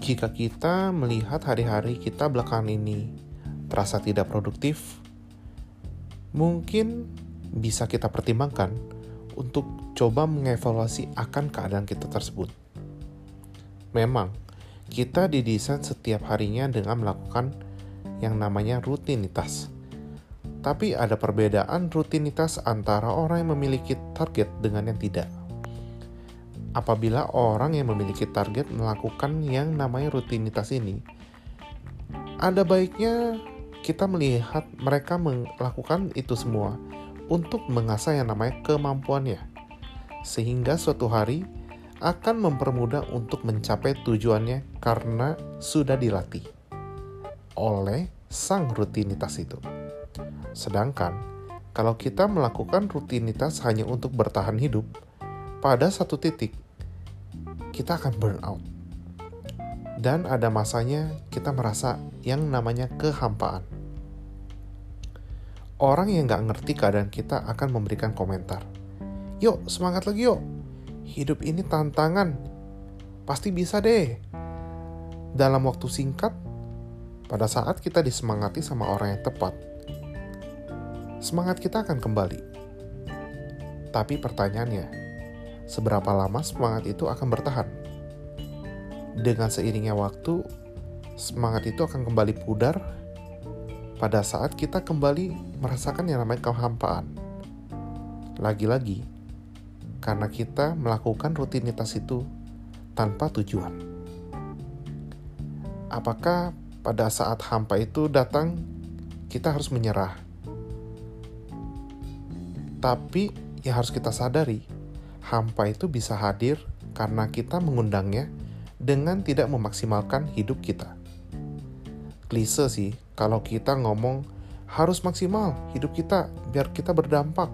Jika kita melihat hari-hari kita belakangan ini terasa tidak produktif, mungkin bisa kita pertimbangkan untuk coba mengevaluasi akan keadaan kita tersebut. Memang, kita didesain setiap harinya dengan melakukan yang namanya rutinitas. Tapi ada perbedaan rutinitas antara orang yang memiliki target dengan yang tidak apabila orang yang memiliki target melakukan yang namanya rutinitas ini, ada baiknya kita melihat mereka melakukan itu semua untuk mengasah yang namanya kemampuannya, sehingga suatu hari akan mempermudah untuk mencapai tujuannya karena sudah dilatih oleh sang rutinitas itu. Sedangkan kalau kita melakukan rutinitas hanya untuk bertahan hidup, pada satu titik kita akan burn out. Dan ada masanya kita merasa yang namanya kehampaan. Orang yang gak ngerti keadaan kita akan memberikan komentar. Yuk, semangat lagi yuk. Hidup ini tantangan. Pasti bisa deh. Dalam waktu singkat, pada saat kita disemangati sama orang yang tepat, semangat kita akan kembali. Tapi pertanyaannya, seberapa lama semangat itu akan bertahan. Dengan seiringnya waktu, semangat itu akan kembali pudar pada saat kita kembali merasakan yang namanya kehampaan. Lagi-lagi, karena kita melakukan rutinitas itu tanpa tujuan. Apakah pada saat hampa itu datang, kita harus menyerah? Tapi yang harus kita sadari, hampa itu bisa hadir karena kita mengundangnya dengan tidak memaksimalkan hidup kita. Klise sih, kalau kita ngomong harus maksimal hidup kita biar kita berdampak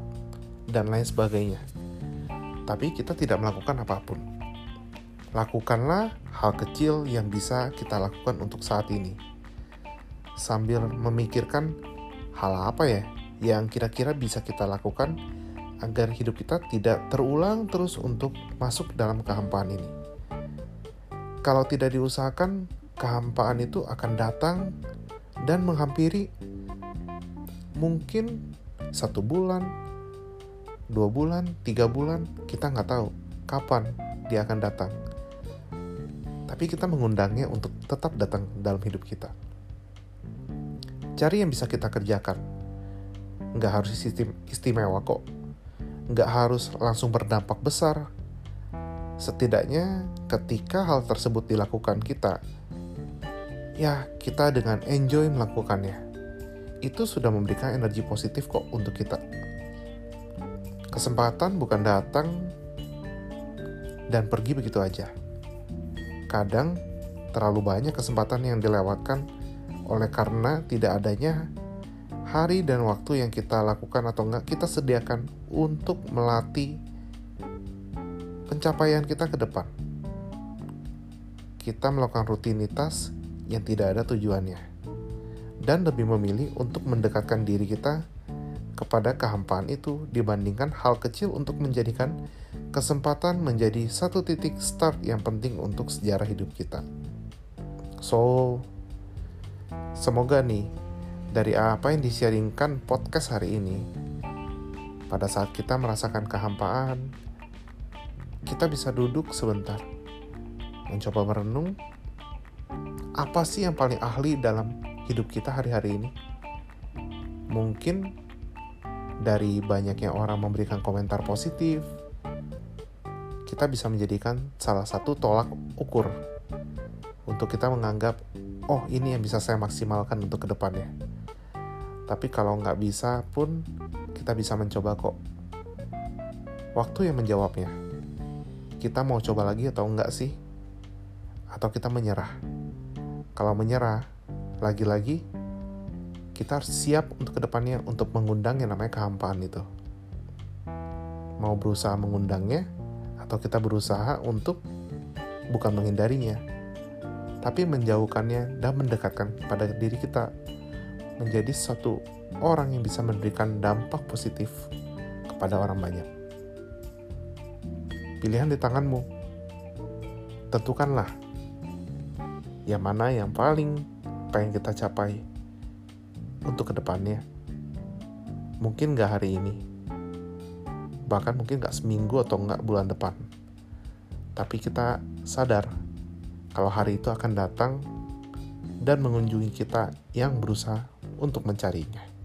dan lain sebagainya. Tapi kita tidak melakukan apa pun. Lakukanlah hal kecil yang bisa kita lakukan untuk saat ini. Sambil memikirkan hal apa ya yang kira-kira bisa kita lakukan agar hidup kita tidak terulang terus untuk masuk dalam kehampaan ini. Kalau tidak diusahakan, kehampaan itu akan datang dan menghampiri mungkin satu bulan, dua bulan, tiga bulan, kita nggak tahu kapan dia akan datang. Tapi kita mengundangnya untuk tetap datang dalam hidup kita. Cari yang bisa kita kerjakan. Nggak harus istimewa kok nggak harus langsung berdampak besar. Setidaknya ketika hal tersebut dilakukan kita, ya kita dengan enjoy melakukannya. Itu sudah memberikan energi positif kok untuk kita. Kesempatan bukan datang dan pergi begitu aja. Kadang terlalu banyak kesempatan yang dilewatkan oleh karena tidak adanya hari dan waktu yang kita lakukan atau enggak kita sediakan untuk melatih pencapaian kita ke depan. Kita melakukan rutinitas yang tidak ada tujuannya dan lebih memilih untuk mendekatkan diri kita kepada kehampaan itu dibandingkan hal kecil untuk menjadikan kesempatan menjadi satu titik start yang penting untuk sejarah hidup kita. So, semoga nih dari apa yang disiaringkan podcast hari ini, pada saat kita merasakan kehampaan, kita bisa duduk sebentar, mencoba merenung, apa sih yang paling ahli dalam hidup kita hari-hari ini? Mungkin dari banyaknya orang memberikan komentar positif, kita bisa menjadikan salah satu tolak ukur untuk kita menganggap, oh ini yang bisa saya maksimalkan untuk ke depannya. Tapi kalau nggak bisa pun kita bisa mencoba kok. Waktu yang menjawabnya. Kita mau coba lagi atau enggak sih? Atau kita menyerah? Kalau menyerah, lagi-lagi kita harus siap untuk ke depannya untuk mengundang yang namanya kehampaan itu. Mau berusaha mengundangnya, atau kita berusaha untuk bukan menghindarinya, tapi menjauhkannya dan mendekatkan pada diri kita menjadi satu orang yang bisa memberikan dampak positif kepada orang banyak. Pilihan di tanganmu. Tentukanlah yang mana yang paling pengen kita capai untuk ke depannya. Mungkin gak hari ini, bahkan mungkin gak seminggu atau gak bulan depan. Tapi kita sadar kalau hari itu akan datang dan mengunjungi kita yang berusaha untuk mencarinya.